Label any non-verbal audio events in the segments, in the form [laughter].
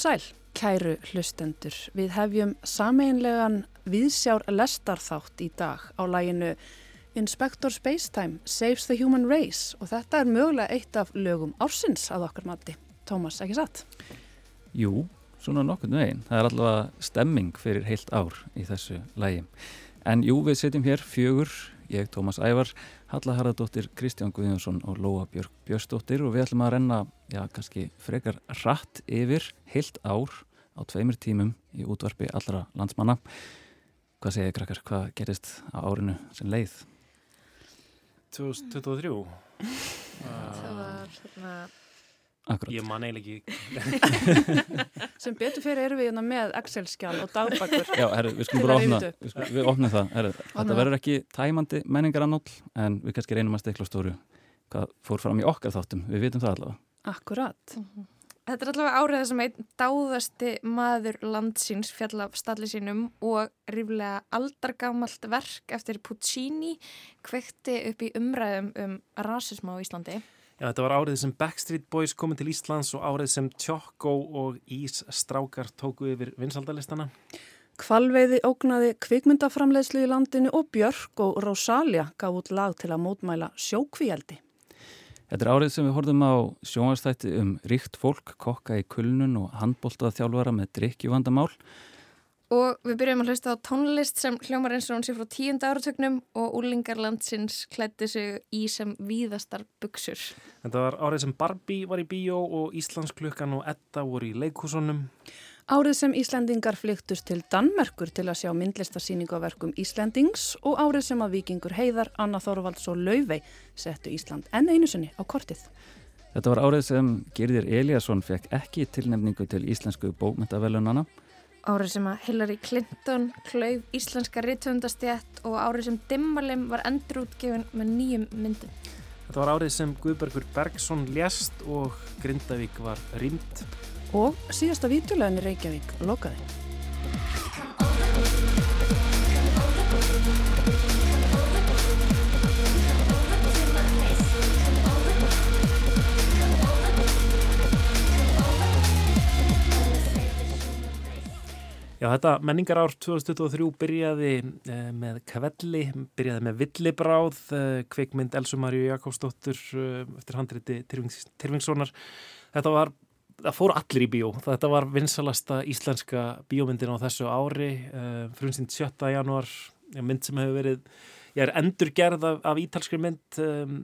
sæl, kæru hlustendur. Við hefjum sameinlegan viðsjár lestarþátt í dag á læginu Inspector Spacetime Saves the Human Race og þetta er mögulega eitt af lögum ársins að okkar mati. Tómas, ekki satt? Jú, svona nokkurnu veginn. Það er allavega stemming fyrir heilt ár í þessu lægi. En jú, við setjum hér fjögur, ég, Tómas Ævar, Halla Harðardóttir, Kristján Guðjónsson og Lóa Björg Björnsdóttir og við ætlum að renna, já, kannski frekar rætt yfir heilt ár á tveimur tímum í útvarpi allra landsmanna. Hvað segir krakkar, hvað gerist á árinu sem leið? 2023 [laughs] Það var svona, Akkurat. Ég man eiginlega ekki [laughs] Sem betur fyrir erum við hérna með Excel-skjál og dagbækur. Já, herru, við skulum bara upp. við, skulum, við opnum það. Herru, þetta verður ekki tæmandi menningarannól en við kannski reynum að stekla stóru hvað fór fram í okkar þáttum. Við vitum það allavega. Akkurat. þetta er allavega árið sem einn dáðasti maður landsins fjall af stalli sínum og ríflega aldargamalt verk eftir Puccini kvekti upp í umræðum um rasisma á Íslandi. Já, þetta var árið sem Backstreet Boys komið til Íslands og árið sem Tjokko og Ís Strákar tóku yfir vinsaldalistana Kvalveiði ógnaði kvikmyndaframleiðslu í landinu og Björk og Rosalia gaf út lag til að mótmæla sjókvíjaldi. Þetta er árið sem við horfum á sjónvarstætti um ríkt fólk, kokka í kulnun og handbóltað þjálfara með drikkjuvandamál. Og við byrjum að hlusta á tónlist sem hljómar eins og hún sé frá tíunda áratögnum og úlingarlandsins klætti sig í sem víðastar buksur. Þetta var árið sem Barbie var í bíó og Íslandsklukkan og Edda voru í leikhúsunum Árið sem Íslendingar flyktust til Danmerkur til að sjá myndlistarsýningu á verkum Íslendings og árið sem að vikingur Heiðar, Anna Þorvalds og Laufey settu Ísland enn einu sinni á kortið. Þetta var árið sem Girðir Eliasson fekk ekki tilnefningu til íslensku bókmyndavelunana. Árið sem að Hillary Clinton klauf íslenska rithöndastjætt og árið sem Dimmalim var endurútgefin með nýjum myndum. Þetta var árið sem Guðbergur Bergson lést og Grindavík var rýmt Og síðasta vítjulegin í Reykjavík lokaði. Já, þetta menningarár 2023 byrjaði eh, með kvelli, byrjaði með villibráð, eh, kveikmynd Elsumarju Jakobsdóttur eh, eftir handriti Tyrfings, Tyrfingssonar. Þetta var, það fóru allir í bíó. Þetta var vinsalasta íslenska bíómyndin á þessu ári, eh, frunsind 7. januar, ja, mynd sem hefur verið, ég er endurgerð af, af ítalskri mynd, eh,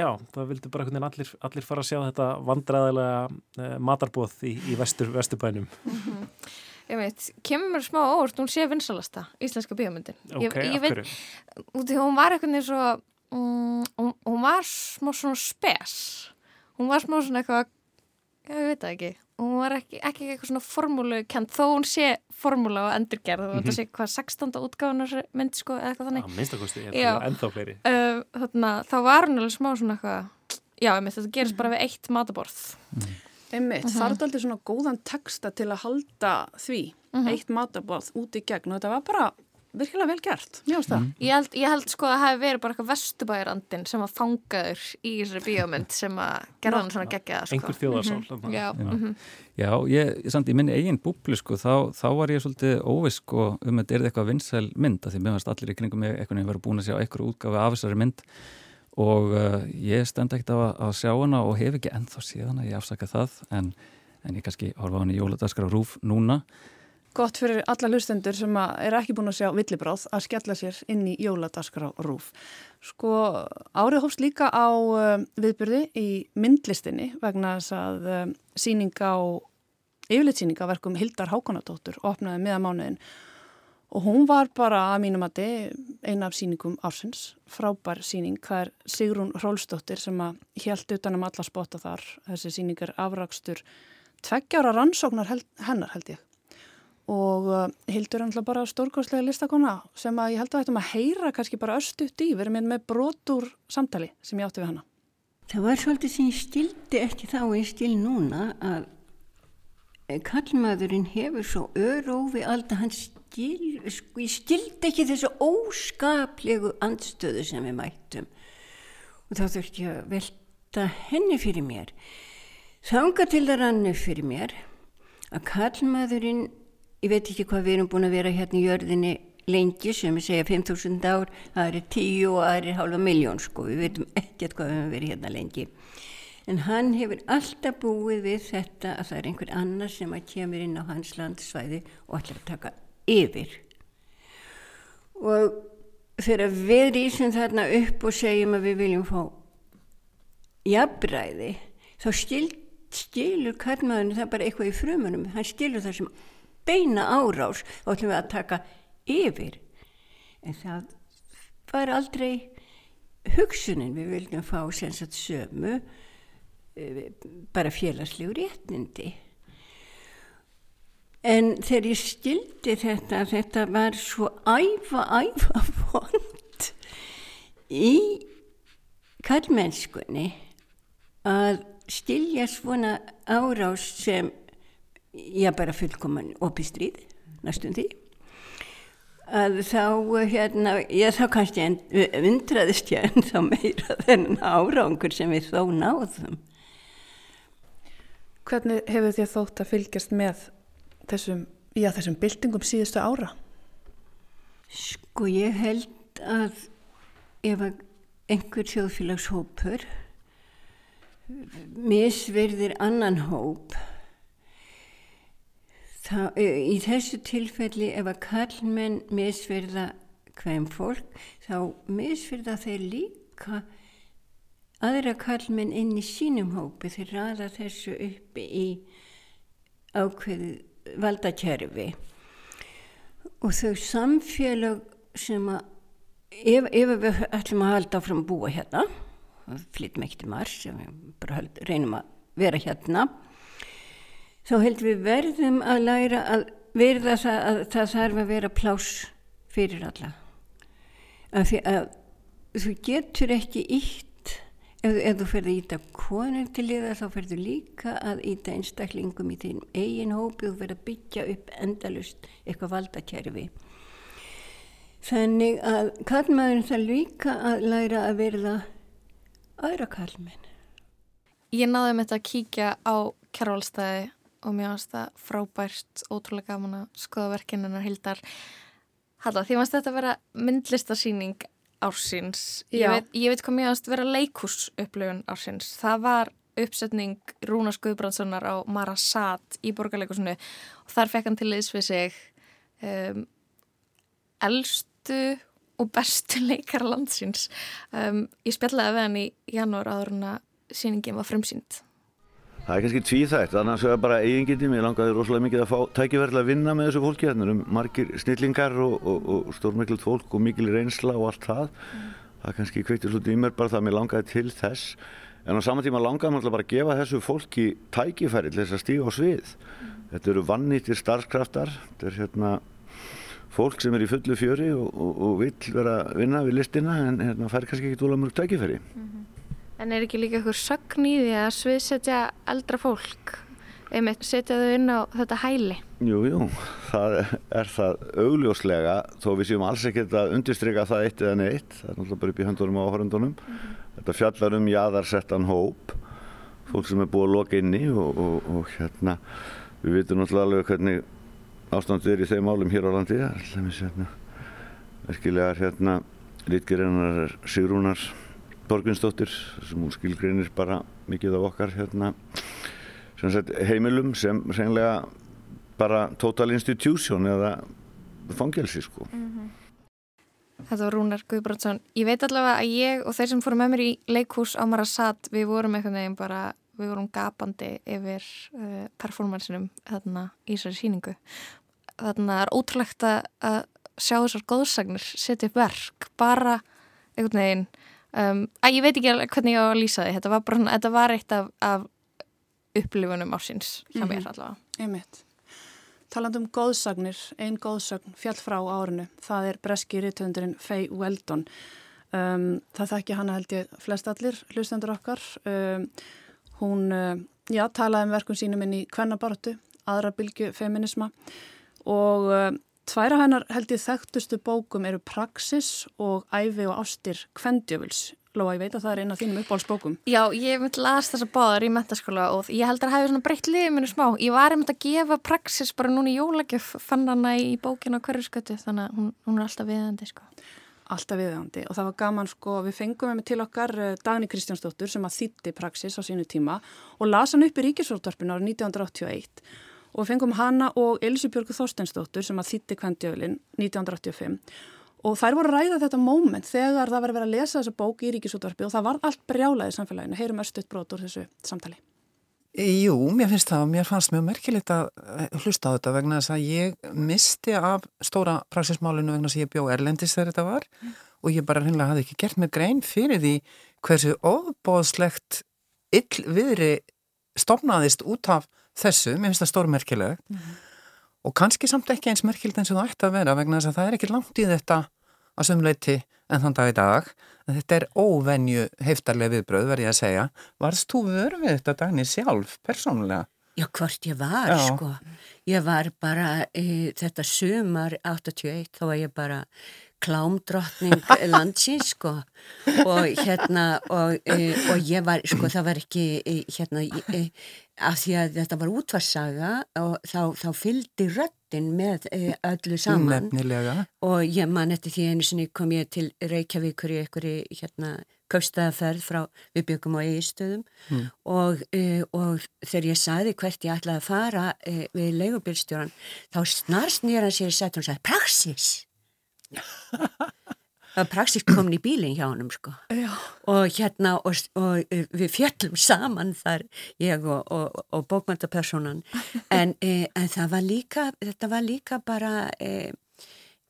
já, það vildi bara veginn allir, allir fara að sjá þetta vandræðilega eh, matarbóð í, í vestur, vesturbænum. Ég veit, kemur mér smá óvart, hún sé vinsalasta íslenska bíómyndin. Ok, ég, ég af veit, hverju? út í hún var eitthvað eins og, um, hún, var smá svona spes. Hún var smá svona eitthvað, ég veit það ekki, hún var ekki, ekki eitthvað svona formúlu kent, þó hún sé formúla og endurgerð og þetta sé hvað 16. útgáðunar mynd sko eða eitthvað þannig. Fleiri. Uh, þarna, þá var hún alveg smá svona eitthvað, já, þetta gerist bara við eitt mataborð. Einmitt, uh þar er aldrei svona góðan texta til að halda því, eitt matabáð út í gegn og þetta var bara virkilega vel gert, mjög ástæða. Ég held, ég held sko að það hefði verið bara eitthvað vestubæjarandin sem að fangaður í þessari bíómynd sem að gerða hann svona geggjaða sko. Einhver þjóðarsál. þarna. Já, Já. mhm. Já, ég, samt í minni eigin búblu sko, þá, þá var ég svolítið óvisk sko, um þetta er eitthvað vinsæl mynd af því mér varst allir í kringum mig eitthvað nefnir verið búin að sjá eitthvað útgafi af þessari mynd og uh, ég stend ekkert á að, sjá hana og hef ekki ennþá síðan að ég afsaka það en, en ég kannski horfa hana í jóladaskar á rúf núna Gott fyrir alla hlustendur sem er ekki búin að sjá villibráð að skella sér inn í jóladaskar á rúf. Sko árið hófst líka á um, viðbyrði í myndlistinni vegna þess að um, síning á, yfirlitsýning á verkum Hildar Hákonadóttur opnaði miða mánuðin og hún var bara að mínum að eina af síningum ársins, frábær síning, það er Sigrún Rólsdóttir sem að hjælt utanum alla spotta þar, þessi síning er afrakstur tveggjára rannsóknar held, hennar held ég. Og uh, Hildur náttúrulega bara stórkostlega listakona sem að ég held að þetta maður heyra kannski bara östuðt í, við erum með brotur samtali sem ég átti við hana. Það var svolítið sem ég stildi ekki þá og ég stil núna að kallmaðurinn hefur svo örófi alltaf hann stil, sko ég stildi ekki þessu óskaplegu andstöðu sem við mættum og þá þurfti ég að velta henni fyrir mér. Þanga til það rannu fyrir mér að kallmaðurinn, ég veit ekki hvað við erum búin að vera hérna í jörðinni lengi sem við segja 5.000 ár, það er 10 og það er halva miljón sko, við veitum ekkert hvað við höfum verið hérna lengi. En hann hefur alltaf búið við þetta að það er einhver annar sem að kemur inn á hans landsvæði og ætlar að taka yfir. Og þegar við rýsum þarna upp og segjum að við viljum fá jafnbræði, þá stil, stilur kallmaðurinn það bara eitthvað í frumunum, hann stilur það sem beina árás. Og ætlum við að taka yfir. En það var aldrei hugsunin. Við viljum fá sensat sömu eh, bara félagslegur réttindi en þegar ég stildi þetta þetta var svo æfa æfa fond í kallmennskunni að stilja svona árás sem ég bara fullkoman opistrið næstum því að þá hérna, ég þá kannski undraðist ég en þá meira þennan árangur sem við þó náðum. Hvernig hefur þér þótt að fylgjast með þessum, já, þessum byltingum síðustu ára? Sko ég held að ef einhver þjóðfélagshópur misverðir annan hóp Það, í þessu tilfelli ef að kallmenn misverða hvem fólk þá misverða þeir líka aðra kallmenn inn í sínum hópi þeir raða þessu uppi í ákveð valdakerfi. Og þau samfélag sem að ef, ef við ætlum að halda áfram að búa hérna flyttum ekki til mars bara reynum að vera hérna þá heldur við verðum að læra að verða það að það þarf að vera plás fyrir alla. Af því að þú getur ekki ítt ef, ef þú ferði íta konur til liða þá ferðu líka að íta einstaklingum í þín eigin hópi og verða að byggja upp endalust eitthvað valdakerfi. Þannig að kallmaðurinn það líka að læra að verða aðra kallmenn Ég náði með þetta að kíkja á kjærvalstæði og mér finnst það frábært, ótrúlega gaman að skoða verkinunar hildar. Halla, því finnst þetta að vera myndlistarsýning ársins. Ég veit, ég veit hvað mér finnst vera leikúsupplöfun ársins. Það var uppsetning Rúna Skuðbrandssonar á Marasat í borgarleikusinu og þar fekk hann til liðs við sig um, eldstu og bestu [laughs] leikar landsins. Um, ég spjallaði við hann í janúar áður en að sýningin var frumsýnd. Það er kannski tvíþægt, annars er það bara eigingindi, mér langaði rosalega mikið að fá tækifærlega að vinna með þessu fólki, þannig að um margir snillingar og, og, og stórmiklut fólk og mikil reynsla og allt það. Mm. Það kannski kveitir svolítið í mér bara það að mér langaði til þess, en á saman tíma langaði mér bara að gefa þessu fólki tækifæri til þess að stíga á svið. Mm. Þetta eru vannýttir starfskraftar, þetta er hérna fólk sem er í fullu fjöri og, og vil vera að vinna við listina en hérna fær kannski ekki dóla mörg tækifæri. Mm -hmm. En er ekki líka einhver sögn í því að sviðsetja eldra fólk, einmitt setja þau inn á þetta hæli? Jú, jú, það er það augljóslega, þó við séum alls ekkert að undirstryka það eitt eða neitt, það er náttúrulega bara upp í höndunum á áhörundunum. Mm -hmm. Þetta fjallar um jaðarsettan hóp, fólk sem er búið að loka inni og, og, og hérna, við vitum náttúrulega alveg hvernig ástandu er í þeim álum hér á landi, alltaf hérna, verkilegar hérna, lítgerinnar Sigrúnar Borgvinsdóttir sem hún skilgreinir bara mikið af okkar hérna, sem sagt, heimilum sem reynlega bara total institution eða fangelsi sko. Mm -hmm. Þetta var Rúnar Guðbrandsson. Ég veit allavega að ég og þeir sem fórum með mér í leikhús á Marasat við vorum eitthvað nefn bara við vorum gapandi yfir uh, performansinum þarna í þessari síningu. Þarna er ótrúlegt að sjá þessar góðsagnir setja upp verk bara einhvern veginn Um, að ég veit ekki hvernig ég á að lýsa því. Þetta var, bara, þetta var eitt af, af upplifunum ásins hjá mér mm -hmm. allavega. Einmitt. Taland um góðsagnir, einn góðsagn fjall frá árinu, það er breski rítvöndurinn Faye Weldon. Um, það þekki hana held ég flest allir hlustendur okkar. Um, hún, uh, já, talaði um verkum sínum inn í kvennabartu aðra bylgu feminisma og uh, Tværa hennar held ég þekktustu bókum eru Praxis og Æfi og Ástir Kvendjöfuls Lóa, ég veit að það er eina af þínum uppáhaldsbókum. Já, ég myndi las þessa báðar í mentaskóla og ég held að það hefði svona breytt liðið minni smá. Ég var einmitt að gefa praxis bara núna í jólagjöf, fann hana í bókina hverju skötu, þannig að hún, hún er alltaf viðandi, sko. Alltaf viðandi og það var gaman, sko, við fengum með til okkar eh, Dagni Kristjánsdóttur sem að þýtti praxis á sínu tíma og las hann upp í Ríkisvöldvarpinu árið 1981 og fengum hana og Elisabjörgu Þorstensdóttur sem að þýtti Kvendjöflin 1985 og þær voru að ræða þetta móment þegar það var að vera að lesa þessa bók í ríkisútvarfi og það var allt brjálaðið samfélaginu. Heyrum östuðt brot úr þessu samtali. Jú, mér finnst það og mér fannst mjög merkilegt að eh, hlusta á þetta vegna þess að ég misti af stóra praxismálinu vegna þess að ég bjó Erlendis þegar þetta var mm. og ég bara hinnlega hafði ekki gert mig grein fyrir því hversu ofbóðslegt ill viðri stopnaðist út af þessu, mér finnst það stórmerkilegt mm og kannski samt ekki eins merkild eins og það ætti að vera vegna þess að það er ekki langt í þetta að sömleiti en þann dag í dag. En þetta er óvenju heiftarlega viðbröð verði ég að segja. Varst þú verið við þetta dagni sjálf persónulega? Já hvort ég var Já. sko. Ég var bara e, þetta sumar 81 þá var ég bara klámdrottning landsins sko og hérna og, e, og ég var sko það var ekki e, hérna e, af því að þetta var útvarsaga og þá, þá fylgdi röttin með öllu saman Nefnilega. og ég man eftir því einu sinni kom ég til Reykjavíkur í einhverju hérna kaupstæðaferð frá við byggum á eigistöðum mm. og, e, og þegar ég saði hvert ég ætlaði að fara e, við leigubilstjóran þá snarst nýjar hann sér í setjum og sagði Praxis það var praxis komin í bílinn hjá hann sko. og hérna og, og við fjöllum saman þar ég og, og, og bókmæntapersonan en, e, en það var líka þetta var líka bara e,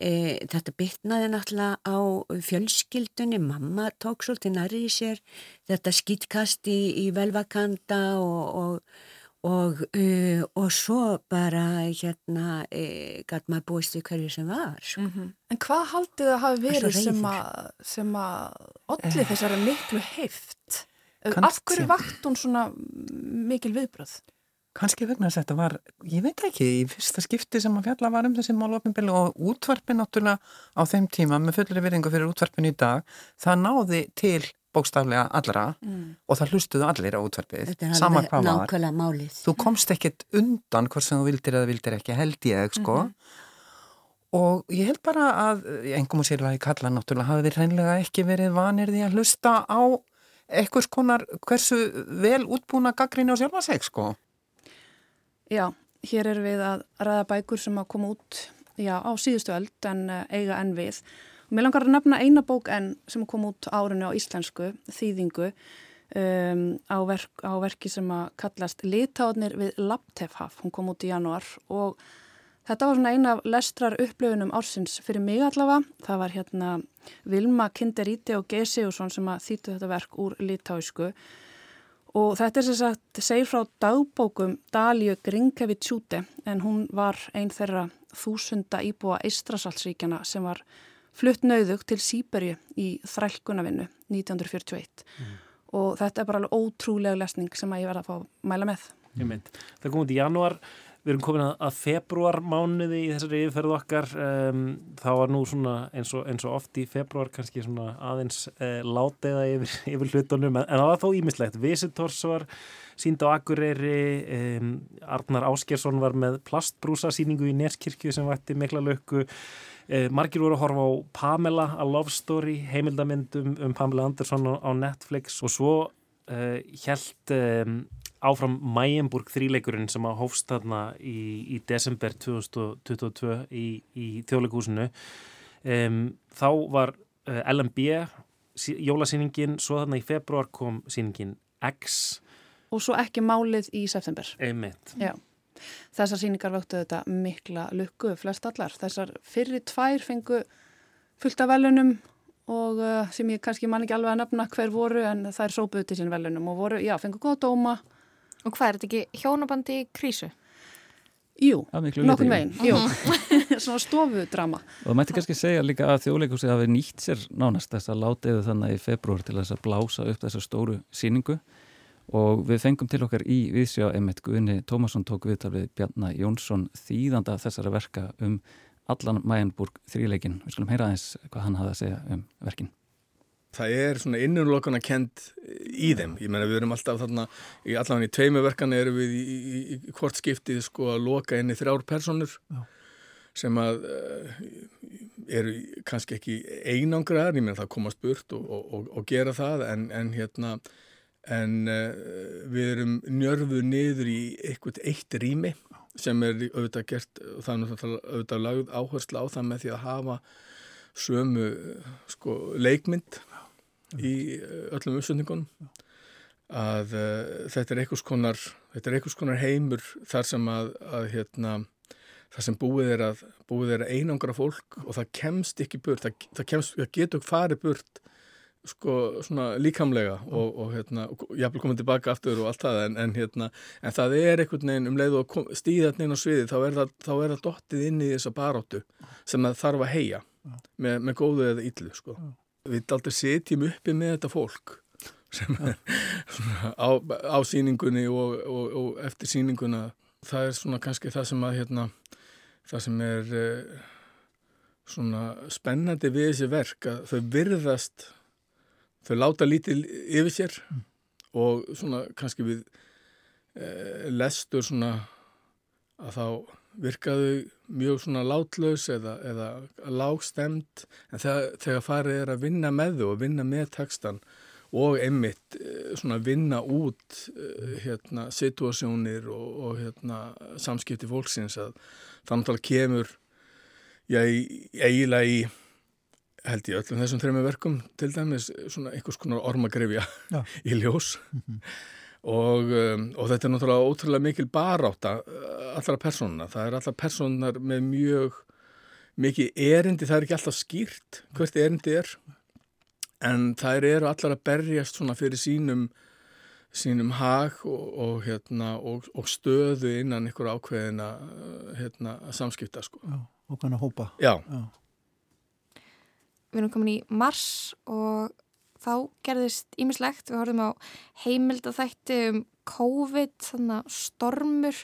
e, þetta bytnaði náttúrulega á fjölskyldunni. Mamma tók svolítið nærri í sér þetta skýtkast í, í velvakanda og Og, uh, og svo bara hérna uh, gæt maður búist í hverju sem var sko. mm -hmm. En hvað haldið það hafi verið sem að allir þessari miklu heift af hverju vakt hún svona mikil viðbröð? Kanski vegna þess að þetta var, ég veit ekki í fyrsta skipti sem að fjalla var um þessi málvapinbili og útvarpin náttúrulega á þeim tíma með fullri virðingu fyrir útvarpin í dag það náði til bókstaflega allra mm. og það hlustuðu allir á útvarpið sama hvað var málið. þú komst ekkit undan hvort sem þú vildir eða vildir ekki held ég sko mm -hmm. og ég held bara að engum og sérlega í kalla náttúrulega hafi þið reynlega ekki verið vanir því að hlusta á ekkurs konar hversu vel útbúna gaggríni á sjálfa seg sko Já, hér er við að ræða bækur sem að koma út já, á síðustu öll en eh, eiga enn við Mér langar að nefna eina bók enn sem kom út árinu á íslensku, þýðingu, um, á, verk, á verki sem að kallast Litáðnir við Laptefhaf. Hún kom út í januar og þetta var svona eina af lestrar upplöfunum ársins fyrir mig allavega. Það var hérna Vilma Kinderíti og Geir Sigursson sem að þýttu þetta verk úr litáísku. Og þetta er sem sagt, segir frá dagbókum Dalíu Grinkevitt-Sjúti en hún var einn þeirra þúsunda íbúa Eistrasalsríkjana sem var flutt nauðug til Sýbergi í þrælkunavinnu 1941 mm. og þetta er bara alveg ótrúlega lesning sem að ég verða að fá að mæla með. Það kom út í januar, við erum komin að februar mánuði í þessari yfirferðu okkar, um, þá var nú svona eins og, eins og oft í februar kannski svona aðeins uh, látiða yfir, [laughs] yfir hlutunum, en það var þó ímislegt. Visitors var sínd á Akureyri, um, Arnar Áskersson var með plastbrúsasýningu í Neskirkju sem vætti mikla lökku, Eh, margir voru að horfa á Pamela, A Love Story, heimildamindum um Pamela Anderson á Netflix og svo eh, held eh, áfram Mæjenburg þríleikurinn sem að hófst þarna í, í desember 2022 í, í þjóðleikúsinu. Þá var eh, LMB jólasýningin, svo þarna í februar kom sýningin X. Og svo ekki málið í september. Einmitt. Já. Þessar síningar vöktu þetta mikla lukku, flest allar. Þessar fyrir tvær fengu fullt af velunum og uh, sem ég kannski man ekki alveg að nefna hver voru en það er sópuð til sín velunum og voru, já, fengu góða dóma. Og hvað er þetta ekki hjónabandi krísu? Jú, nokkur veginn, jú, [laughs] svona stofudrama. Og það mætti kannski segja líka að þjóðleikusi hafi nýtt sér nánast þess að látiðu þannig í februar til þess að blása upp þessa stóru síningu og við fengum til okkar í viðsjá emitt Guðni Tómasson tók viðtal við Bjarnar Jónsson þýðanda þessara verka um allan Mæjanburg þrýleikin. Við skulum heyra aðeins hvað hann hafði að segja um verkin. það er svona innunlokana kent í þeim. Ég menna við erum alltaf þarna, í allavega í tveimuverkan erum við í, í, í hvort skiptið sko að loka inn í þrjár personur Já. sem að uh, eru kannski ekki einangraðar, ég menna það komast burt og, og, og, og gera það en, en hérna en uh, við erum njörfuð niður í eitthvað eitt rými sem er auðvitað gert og það er náttúrulega auðvitað lagð áherslu á það með því að hafa sömu sko leikmynd í eh, öllum uppsöndingunum að uh, þetta er einhvers konar konar heimur þar sem að, að hérna þar sem búið er að búið er að einangra fólk og það kemst ekki burt það, það, kemst, það getur farið burt sko svona líkamlega og, og hérna, jáfnvel komið tilbaka aftur og allt það en, en hérna, en það er einhvern veginn um leið og stíðat neina sviði þá er það, þá er það dottið inn í þessa baróttu sem það þarf að heia með, með góðu eða yllu sko. Við aldrei setjum uppi með þetta fólk sem er [laughs] á, á síningunni og, og, og eftir síninguna það er svona kannski það sem að hérna, það sem er eh, svona spennandi við þessi verk að þau virðast þau láta lítið yfir sér mm. og svona kannski við eh, lestur svona að þá virkaðu mjög svona látlaus eða, eða lágstemt en þegar, þegar farið er að vinna með þau og vinna með textan og einmitt eh, svona vinna út eh, hérna situasjónir og, og hérna samskipti fólksins að þannig að kemur já, eiginlega í held ég öllum þessum þrejum verkum til dæmis svona einhvers konar ormagrefja [laughs] í ljós mm -hmm og, um, og þetta er náttúrulega ótrúlega mikil baráta uh, allra persónuna. Það er allra persónunar með mjög mikið erindi, það er ekki alltaf skýrt hvert erindi er en það eru allar að berjast svona fyrir sínum sínum hag og, og, hérna, og, og stöðu innan ykkur ákveðina uh, hérna, samskipta sko. Já, og kannar hópa. Já. Já. Við erum komin í mars og þá gerðist ímislegt, við horfum á heimildathætti um COVID, þannig að stormur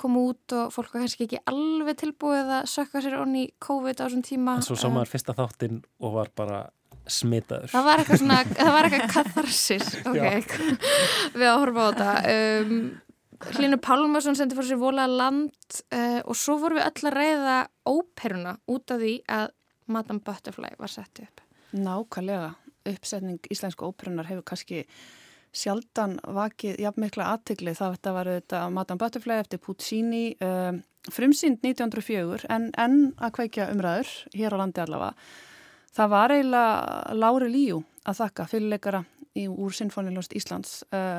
kom út og fólk var kannski ekki alveg tilbúið að sökka sér onni COVID á þessum tíma. En svo sá maður fyrsta þáttinn og var bara smitaður. Það var eitthvað svona, það var eitthvað katharsis, [laughs] ok, [laughs] við að horfa á þetta. Um, Hlinu Pálmarsson sendi fór sér volað land uh, og svo vorum við öll að reyða óperuna út af því að Madame Butterfly var sett upp. Nákvæmlega. Uppsetning íslensku óperunar hefur kannski sjaldan vakið jafn mikla aðtigli það þetta var auðvitað Madame Butterfly eftir Puccini um, frumsýnd 1904 en enn að kveikja umræður hér á landi allavega. Það var eiginlega Lári Líu að þakka fyrirleikara í, úr Sinfónilust Íslands. Uh,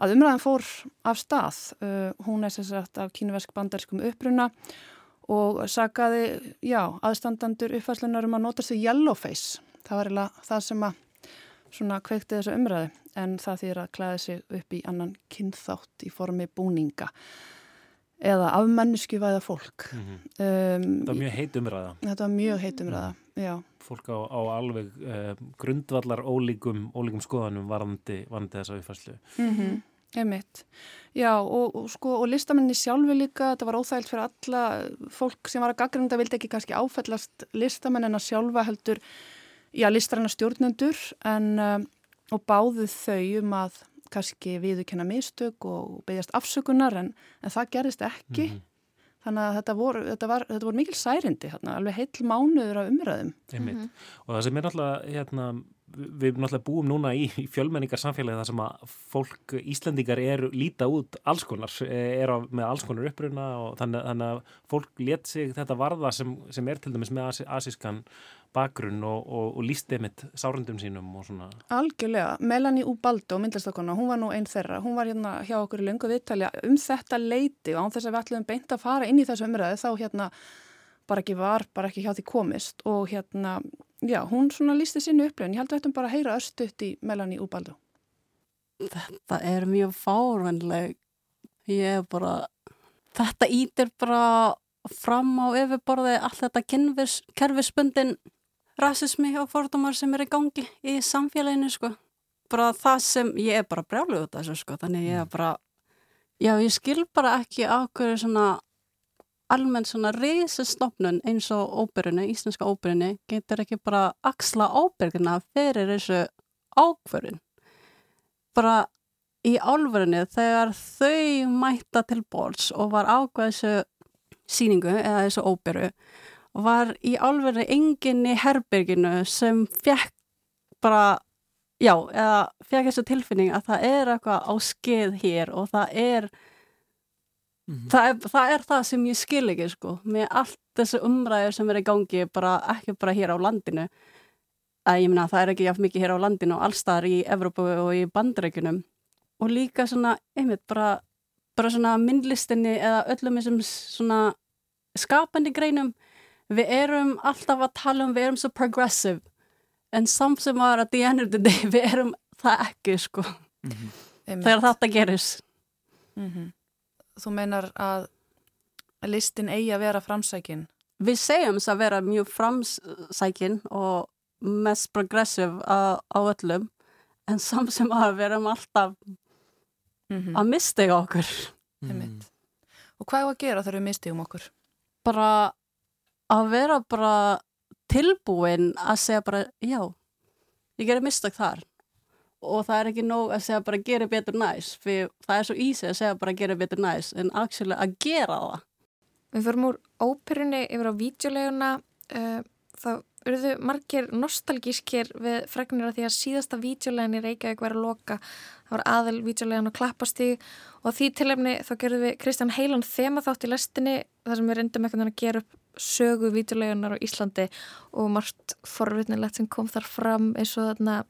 að umræðan fór af stað. Uh, hún er sérsagt af kínuversk bandarskum uppruna og sagaði, já, aðstandandur uppfæslunar um að nota þessu yellowface það var eiginlega það sem að svona kveikti þessu umræðu en það þýr að klæða sig upp í annan kynþátt í formi búninga eða af menneskjuvæða fólk mm -hmm. um, Það var mjög heit umræða Þetta var mjög heit umræða, mm. já Fólk á, á alveg uh, grundvallar ólíkum, ólíkum skoðanum varandi, varandi þessa uppfæslu mm -hmm. Emitt, já og, og sko og listamenni sjálfi líka, þetta var óþægilt fyrir alla fólk sem var að gaggrunda vildi ekki kannski áfællast listamenn en að sjálfa heldur já, listræna stjórnendur en, um, og báðu þau um að kannski viðukenna mistök og beigjast afsökunar en, en það gerist ekki mm -hmm. þannig að þetta voru, þetta var, þetta voru mikil særindi, hérna, alveg heil mánuður af umræðum. Mm -hmm. Og það sem er náttúrulega hérna, við náttúrulega búum núna í, í fjölmenningar samfélagi þar sem að fólk, Íslandingar er líta út alls konar, er á, með alls konar uppruna og þannig, þannig að fólk let sig þetta varða sem, sem er til dæmis með asískan bakgrunn og, og, og líst einmitt sárundum sínum og svona. Algjörlega, Melanie Ubaldo, myndlistakonna, hún var nú einn þeirra, hún var hérna hjá okkur í löngu viðtalja um þetta leiti og án þess að við ætlum beint að fara inn í þessu umræðu þá hérna bara ekki var, bara ekki hjá því komist og hérna, já, hún svona lísti sínu upplöfun, ég held að þetta bara heyra östuðt í Melanie Ubaldo. Þetta er mjög fárvænleg, ég er bara, þetta ítir bara fram á yfirborði allt þetta kerfisbundin rasismi og fordómar sem er í gangi í samfélaginu sko. Bara það sem, ég er bara brjáluð út af þessu sko, þannig ég er mm. bara, já ég skil bara ekki á hverju svona almennt svona reysastofnun eins og óperunni, íslenska óperunni getur ekki bara axla óperuna fyrir þessu ákvörun bara í álverðinu þegar þau mætta til bords og var ákveð þessu síningu eða þessu óperu var í álverðinu enginn í herbyrginu sem fekk bara já, eða fekk þessu tilfinning að það er eitthvað á skeið hér og það er Mhm. það, er, það er það sem ég skil ekki sko, með allt þessu umræður sem er í gangi, bara ekki bara hér á landinu. Að ég meina það er ekki jáfn mikið hér á landinu og allstaðar í Evrópu og í bandreikunum og líka svona, einmitt, bara bara svona myndlistinni eða öllum þessum svona skapandi greinum. Við erum alltaf að tala um, við erum svo progressive. En samt sem var að the end of the day [laughs] við erum það ekki sko. Einmitt. þegar þetta gerist. Mhm. Þú meinar að listin eigi að vera framsækin við segjum þess að vera mjög framsækin og mest progressive á, öllum en samt sem að við erum alltaf mm að mistega okkur Einmitt. Og hvað er að gera þegar við mistíum okkur? bara að vera bara tilbúin að segja bara já, ég gerir mistak þar og það er ekki nóg að segja bara gera betur næs. Fyrir það er svo easy að segja bara gera betur næs en að gera það. Við förum úr óperunni yfir á vídeoleguna uh, þá urðu margir nostalgískir við fregnir að því að síðasta vídeolegin í Reykjavík verið að loka. Það var aðal vídeolegin á klappastíg og því tilefni þá gerðum við Kristján Heilan þema þátt í lestinni þar sem við reyndum eitthvað að gera upp sögu vídeolegunar á Íslandi og margt forvitnilegt sem kom þar fram eins og þarna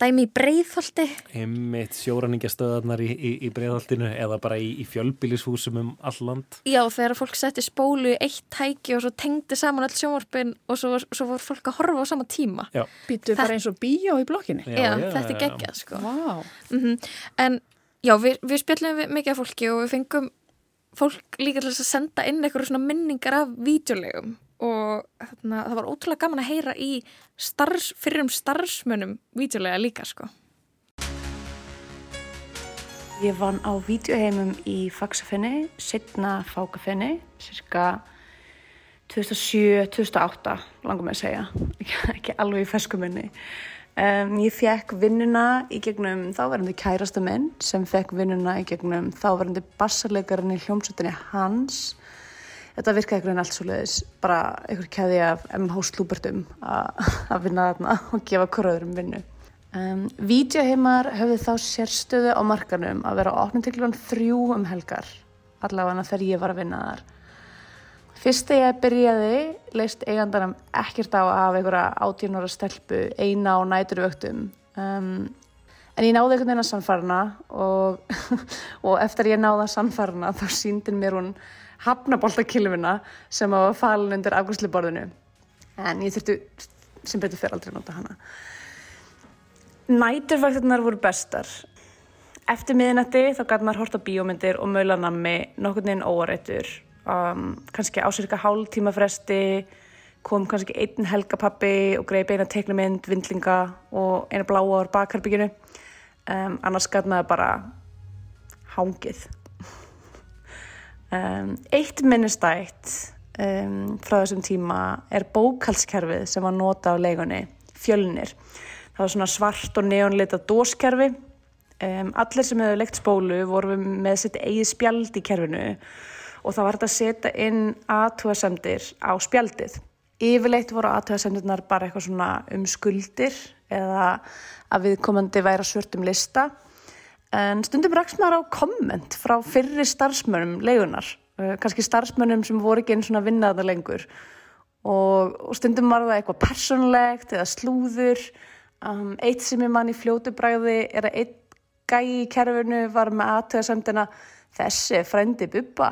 dæmi í breiðholti Einmitt sjóraningastöðarnar í, í, í breiðholtinu eða bara í, í fjölbýlishúsum um all land. Já, þegar fólk setti spólu í eitt tæki og svo tengdi saman öll sjónvarpin og svo, svo voru fólk að horfa á sama tíma. Býtu bara eins og bíó í blokkinni? Já, þetta er geggjað, sko. Vá. Mm En já, við, við spjallum við mikið af fólki og við fengum fólk líka til að senda inn eitthvað svona minningar af vídeolegum og þarna, það var ótrúlega gaman að heyra í starfs, fyrir um starfsmönnum vídeolega líka, sko. Ég vann á vídeoheimum í Faxafinni, setna Fákafinni, cirka 2007-2008, langar mig að segja, [laughs] ekki, alveg í ferskuminni. Um, ég fekk vinnuna í gegnum þáverandi kærasta minn sem fekk vinnuna í gegnum þáverandi bassarleikarinn í hljómsveitinni hans. Þetta virkaði einhvern veginn allt svo leiðis, bara einhver keði af MH slúbertum að vinna þarna og gefa koröðurum vinnu. Um, Vídeoheimar höfðu þá sérstöðu á markanum að vera opnum til klukkan þrjú um helgar, allavega þegar ég var að vinna þar. Fyrst þegar ég byrjaði leist eigandanum ekkert á hafa einhverja átjónara stelpu eina á næturvöktum. Um, en ég náði einhvern veginn að sannfarna og, [laughs] og eftir ég náði að sannfarna þá síndin mér hún hafnaboltakilfina sem var falin undir afgjörsluborðinu. En ég þurfti sem betur fyrir aldrei að nota hana. Næturvaktirnar voru bestar. Eftir miðinætti þá gæti maður hort á bíómyndir og maulanammi nokkurn veginn óarættur. Um, kannski á cirka hálf tíma fresti kom kannski einn helgapappi og greið beina teiknumynd, vindlinga og eina bláa ár bakherbygginu. Um, annars gæti maður bara hangið. Um, eitt minnistætt um, frá þessum tíma er bókalskerfið sem var nota á leigunni, fjölnir. Það var svona svart og neonleita dóskerfi. Um, allir sem hefur leikt spólu voru með sitt eigið spjald í kerfinu og það var þetta að setja inn aðtúasemdir á spjaldið. Yfirleitt voru aðtúasemdirnar bara eitthvað svona um skuldir eða að viðkomandi væri að svörtum lista. En stundum rakst maður á komment frá fyrri starfsmönnum leigunar, uh, kannski starfsmönnum sem voru ekki einn svona vinnaða lengur og, og stundum var það eitthvað persónlegt eða slúður. Um, eitt sem ég mann í fljótu bræði er að einn gæi í kerfinu var með aðtöðasemdina þessi frændi bubba.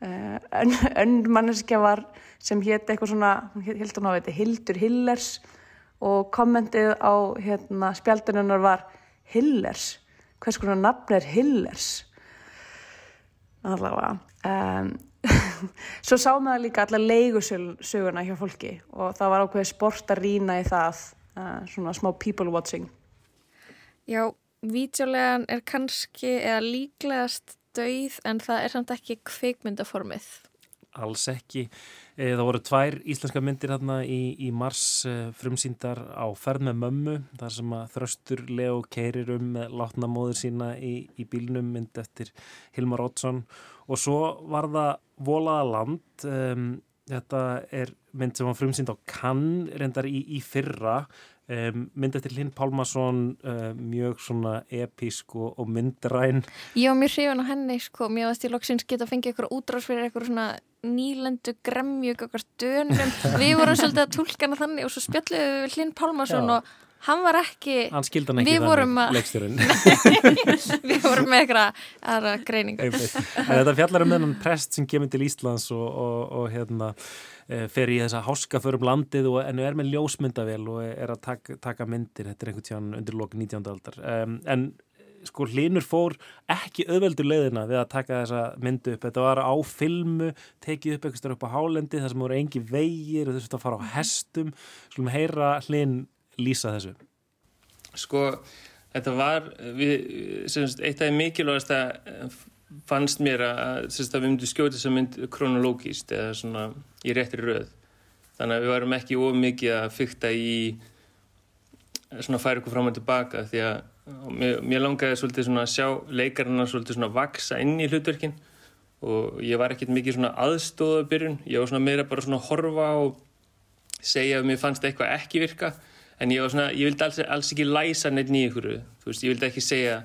Uh, [laughs] ön, önn manneskja var sem hétt eitthvað svona, þetta, Hildur Hillers og kommentið á hérna, spjaldununnar var Hillers, hvers konar nafn er Hillers? Allavega. Um, [laughs] svo sá maður líka alla leigusöguna hjá fólki og það var ákveðið sport að rýna í það, uh, svona smá people watching. Já, vídeolegan er kannski eða líklegast dauð en það er samt ekki kveikmyndaformið. Alls ekki. Eh, Það voru tvær íslenska myndir hérna í, í mars eh, frumsýndar á ferð með mömmu þar sem að þröstur Leo keirir um með látna móður sína í, í bílnum mynd eftir Hilmar Oddsson. Og svo var það Volaða land um, þetta er mynd sem var frumsýnd á Cannes reyndar í, í fyrra um, mynd eftir Linn Pálmason um, mjög svona episk og, og myndræn Ég var mjög hrifin á henni, sko, mér varst ég loksins geta að fengja eitthvað útrás fyrir eitthvað svona nýlendu gremju, eitthvað dönum. [laughs] Við vorum svolítið að tólka hana þannig og svo spjalluðum við Hlinn Pálmarsson Já. og hann var ekki, hann skildi hann ekki þannig, [laughs] við vorum með eitthvað aðra. En þetta fjallar um þennan prest sem kemur til Íslands og, og, og hérna eh, fer í þessa háska förum landið og en er með ljósmyndavél og er að taka, taka myndir, þetta er einhvern tíðan undir lok 19. aldar. Um, en sko Hlinur fór ekki auðveldur leiðina við að taka þessa myndu upp. Þetta var á filmu, tekið upp eitthvað upp á hálendi þar sem voru engi vegir og þurftu að fara á hestum. Skulum heyra Hlin lýsa þessu? Sko, þetta var við, sem sagt, eitt af mikilvægast að fannst mér að, sem sagt, að við myndum skjóta þess að mynd kronológist eða svona í réttri röð. Þannig að við varum ekki of mikið að fykta í svona færa okkur fram og tilbaka því að mér, mér langaði svolítið svona að sjá leikarina svolítið svona vaksa inn í hlutverkin og ég var ekkert mikið svona aðstóða byrjun, ég var svona meira bara svona horfa og segja að mér fannst eitthvað ekki virka en ég var svona, ég vildi alls, alls ekki læsa neitt nýja ykkur, þú veist, ég vildi ekki segja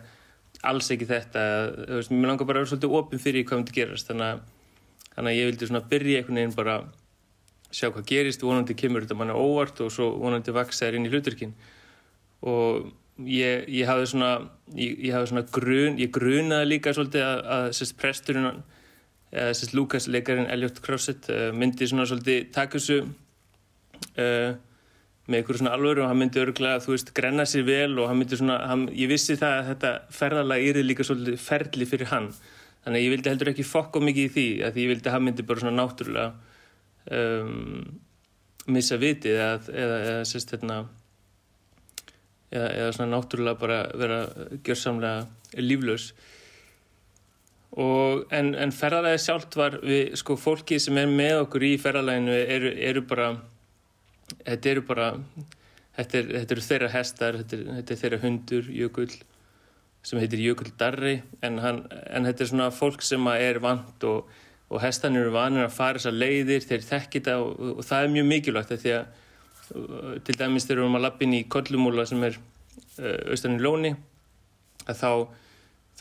alls ekki þetta, þú veist, mér langar bara að vera svolítið opinn fyrir hvað myndi gerast. Þannig að, þannig að ég vildi svona byrja einhvern veginn bara sjá hvað gerist, vonandi kemur þetta manna óvart og svo vonandi vaksa þér inn í hluturkin og ég, ég hafði svona ég, ég hafði svona grun, ég grunaði líka svolítið að, að sérst presturinn eða sérst Lukas leikarinn Elliot Crosset uh, myndi svona svolítið taka þessu uh, með einhverju svona alvöru og hann myndi örgulega, þú veist, grenna sér vel og hann myndi svona, hann, ég vissi það að þetta ferðalag yrði líka svolítið ferli fyrir hann. Þannig að ég vildi heldur ekki fokka mikið í því að því ég vildi að hann myndi bara svona náttúrulega um, missa vitið eða, eða, eða sérst hérna eða, eða svona náttúrulega bara vera gjörsamlega líflaus. Og en, en ferðalagi sjálft var við, sko, fólki sem er með okkur í ferðalaginu eru, eru bara þetta eru bara þetta, er, þetta eru þeirra hestar þetta er, þetta er þeirra hundur, Jökull sem heitir Jökull Darri en, hann, en þetta er svona fólk sem er vant og, og hestan eru vanir að fara þessar leiðir, þeir þekki þetta og, og, það er mjög mikilvægt því að uh, til dæmis þegar við erum að lappin í Kollumúla sem er uh, austan í Lóni að þá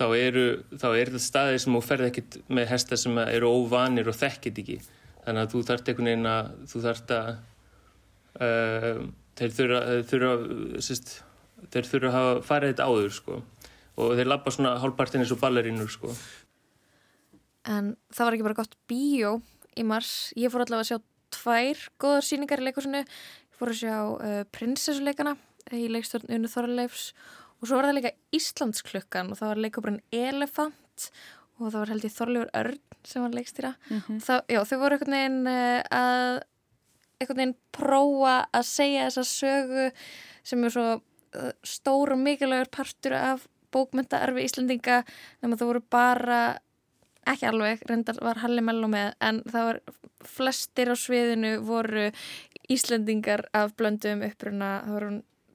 þá eru, þá eru þetta staðir sem þú ferð ekkert með hesta sem eru óvanir og þekkit ekki. Þannig að þú þarft einhvern veginn að þú þarft að þeir þurfa, þeir þurfa sérst, þeir þurfa að hafa farið þetta áður sko og þeir lappa svona hálfpartin eins og ballerínur sko En það var ekki bara gott bíó í mars. Ég fór allavega að sjá tvær góðar síningar í leikursinu. Ég fór að sjá uh, prinsessuleikana í leikstjórn Unu Þorleifs og svo var það líka Íslandsklukkan og það var leikopurinn Elefant og það var held ég Þorleifur Örn sem var leikstýra. Mhm. Það, já, þau voru einhvern veginn uh, að einhvern veginn prófa að segja þessa sögu sem er svo uh, stór og mikilvægur partur af bókmyndaarfi Íslandinga nema það voru bara ekki alveg, reyndar var Halli Mello með en það var flestir á sviðinu voru Íslandingar af blöndum uppruna það voru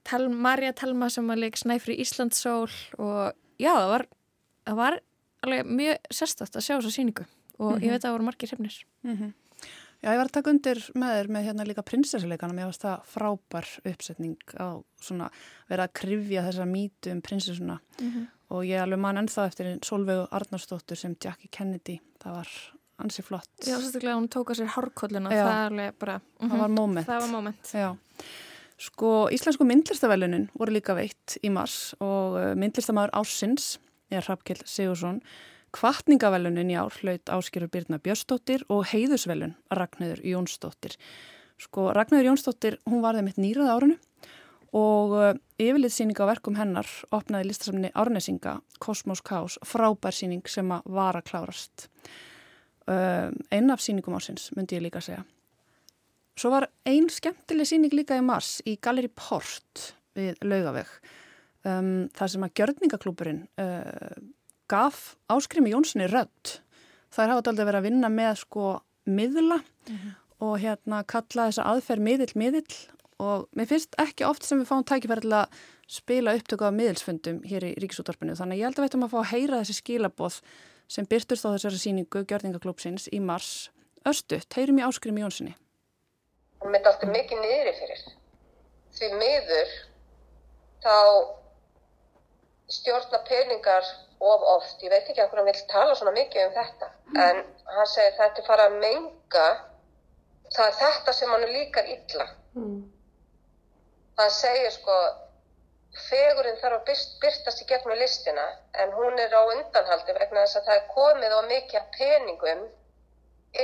Tel, Marja Telma sem var leik Snæfri Íslandsól og já, það var, það var alveg mjög sérstætt að sjá þessa síningu og Mhm. ég veit að það voru margir hrefnir Mhm. Já, ég var að taka undir með þér með hérna líka prinsessuleikana, mér varst það frábær uppsetning á svona vera að krifja þessa mítu um prinsessuna Mhm. og ég alveg man ennþá eftir Solveigu Arnarsdóttur sem Jackie Kennedy, það var ansi flott. Já, sérstaklega hún tók á sér hárkolluna Já. það er alveg bara Það mhm, var moment. Það var moment Já. Sko, Íslensku myndlistavelunin voru líka veitt í mars og uh, myndlistamæður Ársins er Hrafkell Sigursson. Kvartningavelunin í ár hlaut áskýru Birna Björnsdóttir og heiðusvelun Ragnhildur Jónsdóttir. Sko, Ragnhildur Jónsdóttir, hún var þeim eitt nýrað árinu og uh, yfirlitsýning á verkum hennar opnaði listasamni Árnesinga, Kosmos Kaos, frábær síning sem að var að klárast. Uh, einn af síningum ásins, myndi ég líka segja. Svo var ein skemmtileg síning líka í mars í Galleri Port við Laugaveg. Um, það sem að gjörningaklúburinn uh, gaf Áskrimi Jónssoni rödd. Það er hafði aldrei verið að vinna með sko miðla og hérna kalla þessa aðferð miðill miðill. Og mér finnst ekki oft sem við fáum tækifæri til að spila upptöku af miðilsfundum hér í Ríkisúttorpinu þannig að ég held að veitum að fá að heyra þessi skilaboð sem byrtust á þessari síningu Gjörningaklúpsins í mars Östut, heyrum í Áskrimi Jónssoni Hún myndi alltaf mikið niðri fyrir. Því miður þá stjórna peningar of oft, ég veit ekki að hann vil tala svona mikið um þetta. En hann segir þetta er fara að menga það er þetta sem hann líkar illa. Mm. hann segir sko fegurinn þarf að byrt, byrtast í gegnum listina en hún er á undanhaldi vegna þess að það er komið á mikið af peningum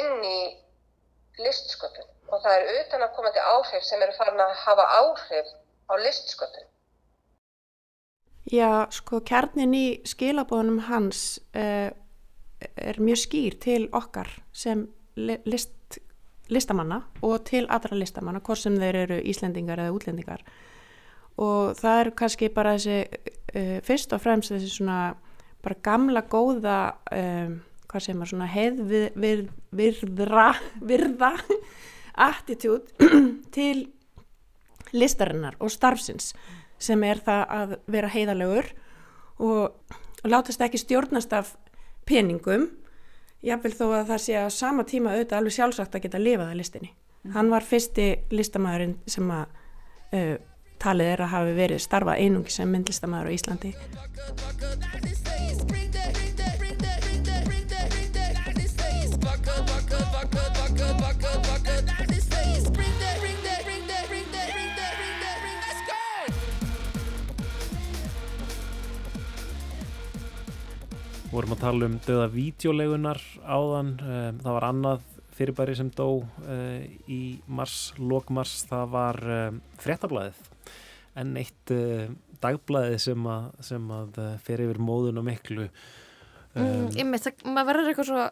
inn í listsköpun. Og það er utan að koma til áhrif sem eru farin að hafa áhrif á listsköpun Já, sko, kjarnin í skilabóðunum hans uh, er mjög skýr til okkar sem li list, listamanna og til allra listamanna, hvort sem þeir eru Íslendingar eða útlendingar. Og það er kannski bara þessi, uh, fyrst og fremst þessi svona bara gamla góða, um, hvað segir maður, svona heiðvirðra, virða [laughs] attitút [clears throat] til listarinnar og starfsins sem er það að vera heiðalegur og, og látast ekki stjórnast af peningum jáfnvel þó að það sé að sama tíma auðvitað alveg sjálfsagt að geta lifað að listinni. Hann var fyrsti listamæðurinn sem að uh, talið er að hafi verið starfað einungi sem myndlistamæður á Íslandi. Vorum að tala um döða vídeolegunar áðan, um, það var annað fyrirbæri sem dó uh, í mars, lókmars, það var um, fréttablaðið. En eitt uh, dagblaðið sem að, sem að uh, fer yfir móðun og miklu. Um, mm, með það, maður verður eitthvað svo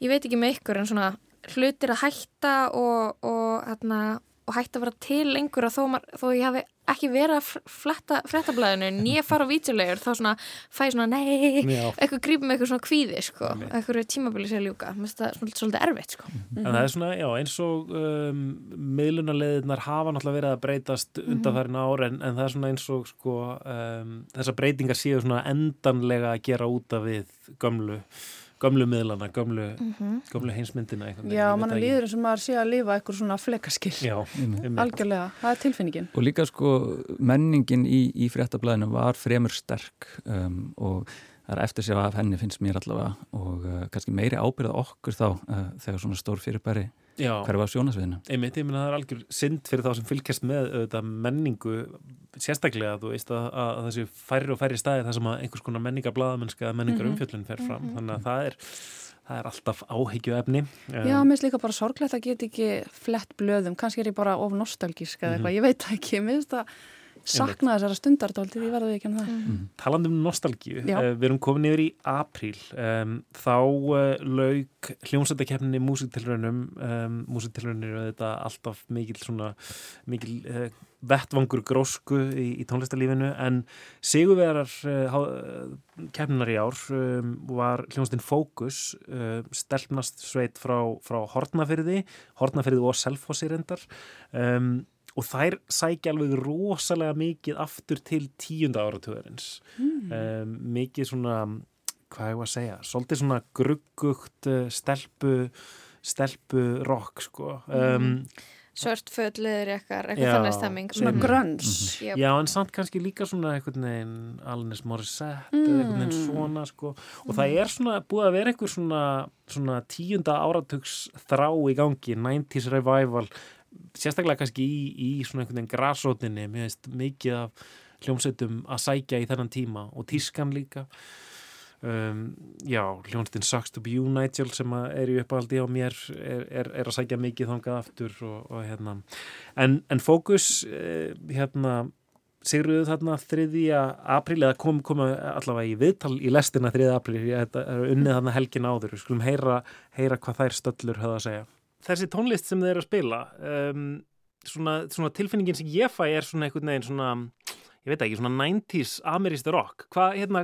ég veit ekki með ykkur en svona hlutir að hætta og, og, hérna, og hætta að vera til lengur og þó, þó ég hafi ekki verið að fletta frettablaðinu nýja [laughs] fara á vítjulegur þá svona fæ svona nei, Já. eitthvað grípum eitthvað svona kvíði sko, eitthvað tímabili sér ljúka. Mér finnst það svolítið, svolítið erfitt sko. En það er svona, já, eins og um, miðlunarleðinar hafa náttúrulega verið að breytast undanfærin ár en, en það er svona eins og sko um, þessar breytingar séu svona endanlega að gera út af við gömlu, gömlu miðlana, gömlu, gömlu heimsmyndina einhvern veginn, Já, mann ekki. líður eins og maður sé að lifa eitthvað svona flekaskil Já, einmitt. Algjörlega, það er tilfinningin Og líka sko menningin í, í fréttablaðinu var fremur sterk um, og það er eftir sér af henni finnst mér allavega og uh, kannski meiri ábyrða okkur þá uh, þegar svona stór fyrirbæri Hverfa á sjónasviðinu. Einmitt, ég meina það er algjör synd fyrir þá sem fylgjast með auðvitað menningu sérstaklega, þú veist að, að þessi færri og færri staði þar sem að einhvers konar menningar blaðamennska eða menningar umfjöllun fer fram, þannig að það er það er alltaf áhyggju efni Já, mér finnst líka bara sorglegt að geta ekki flett blöðum, kannski er ég bara of nostalgísk eða eitthvað, ég veit ekki, mér finnst það sakna þessara stundardóltið, ég verði ekki um það. Talandi um nostalgíu, uh, við erum komin yfir í apríl, um, þá uh, lauk hljómsættakefninni músiktilraunum, um, músiktilraunir er þetta alltaf mikil svona mikil uh, vettvangur grósku í, í tónlistarlífinu en sigurvegarar uh, kefninar í ár um, var hljómsættin Fókus uh, stelpnast sveit frá, frá Hortnafyrði, Hortnafyrði og Selfossi reyndar um, og þær sækja alveg rosalega mikið aftur til tíunda áratugurins Mm. um, mikið svona hvað ég var að segja, svolítið svona gruggugt uh, stelpu stelpu rock sko. Um, svört fötliður eitthvað, eitthvað þannig stemming. Svona Mm. grönns Yep. Já, en samt kannski líka svona einhvern veginn Alanis Morissette eða einhvern veginn svona sko. Og það er svona búið að vera einhver svona, svona tíunda áratugs þrá í gangi, 90s revival sérstaklega kannski í, í svona einhvern veginn grasrótinni, mér veist mikið af hljómsveitum að sækja í þennan tíma og tískan líka um, já, hljómsveitin Sucks to be you Nigel sem er í uppáhaldi á mér er, er, er að sækja mikið þangað aftur og, og hérna en, en fókus eh, hérna Sigruðu þarna 3. apríl eða kom, kom allavega í viðtal í lestina 3. apríl, þetta er unnið þarna helgin áður, við skulum heyra, heyra hvað þær stöllur höfða að segja. Þessi tónlist sem þeir eru að spila um, svona, svona tilfinningin sem ég fæ er svona einhvern veginn svona ég veit ekki, svona 90s ameríst rock hvað, hérna,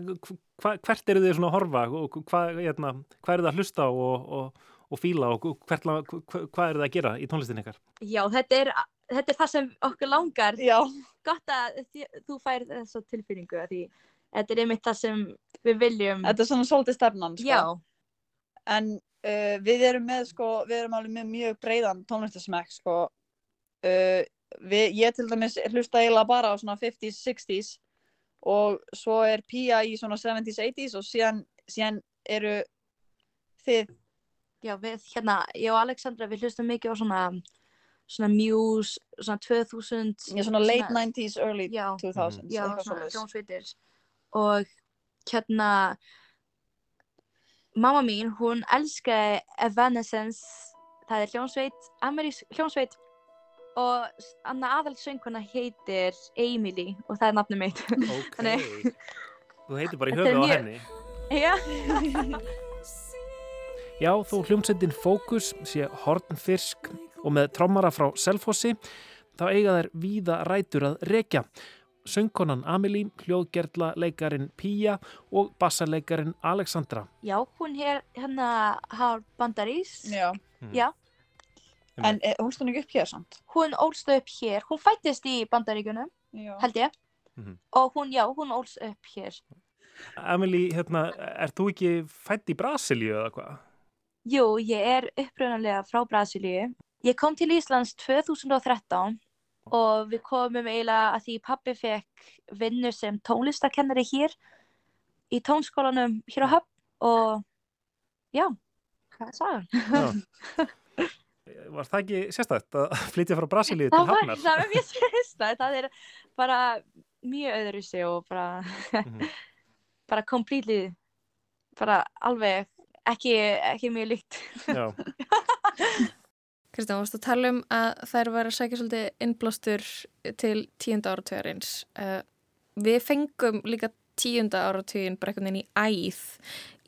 hva, hvert eru þið svona að horfa og hvað hérna, hva eru það að hlusta og, og, og fíla og hvert, hvað, eru það að gera í tónlistin ykkar? Já, þetta er, þetta er það sem okkur langar. Já. Gott að þú fær þessa tilfinningu því þetta er einmitt það sem við viljum. Þetta er svona svolítið stefnan, sko. Já. En uh, við erum með, sko, við erum alveg með mjög breiðan tónlistasmekk, sko. Uh, við, ég til dæmis hlusta eiginlega bara á svona 50s, 60s og svo er Pía í svona 70s, 80s og síðan, síðan eru þið Já, við, hérna, ég og Alexandra, við hlustum mikið á svona svona Muse, svona 2000 Já, svona late 90s, early já, 2000s Já, svona svoleiðis. hljómsveitir og hérna mamma mín, hún elskaði Evanescence það er hljómsveit, amerísk hljómsveit og annar aðalsönguna heitir Emily og það er nafnum mitt Ok, þú heitir bara í höfuð á henni. Já Já, þó hljómsveitin Fókus sé hornfyrsk og með trommara frá Selfossi, þá eiga þær víða rætur að rekja. Söngkonan Amelie, hljóðgerðla leikarin Pía og bassaleikarin Alexandra. Já, hún er hérna har bandarís Já. Já, En eh, hún stóð ekki upp hér samt? hún ólst upp hér, hún fættist í bandaríkunum, Já. held ég Mhm. og hún, já, hún ólst upp hér Amelie, hérna, er þú ekki fætt í Brasilíu eða hvað? Jú, ég er upprunalega frá Brasilíu. Ég kom til Íslands 2013 og við komum eiginlega að því pappi fekk vinnu sem tónlistakennari hér í tónskólanum hér á Höfn og já, hvað er sagan? [laughs] Var það ekki sérstætt að flytja frá Brasilíu til Það Hafnar? það var mjög sérstætt, það er bara mjög öðru sig og bara, Mhm. [laughs] bara completely, bara alveg ekki, ekki mjög líkt. Já. [laughs] Kristján, varst að tala um að þær var að sækja svolítið innblástur til tíunda áratugjarins. Uh, við fengum líka tíunda áratugin veginn í æð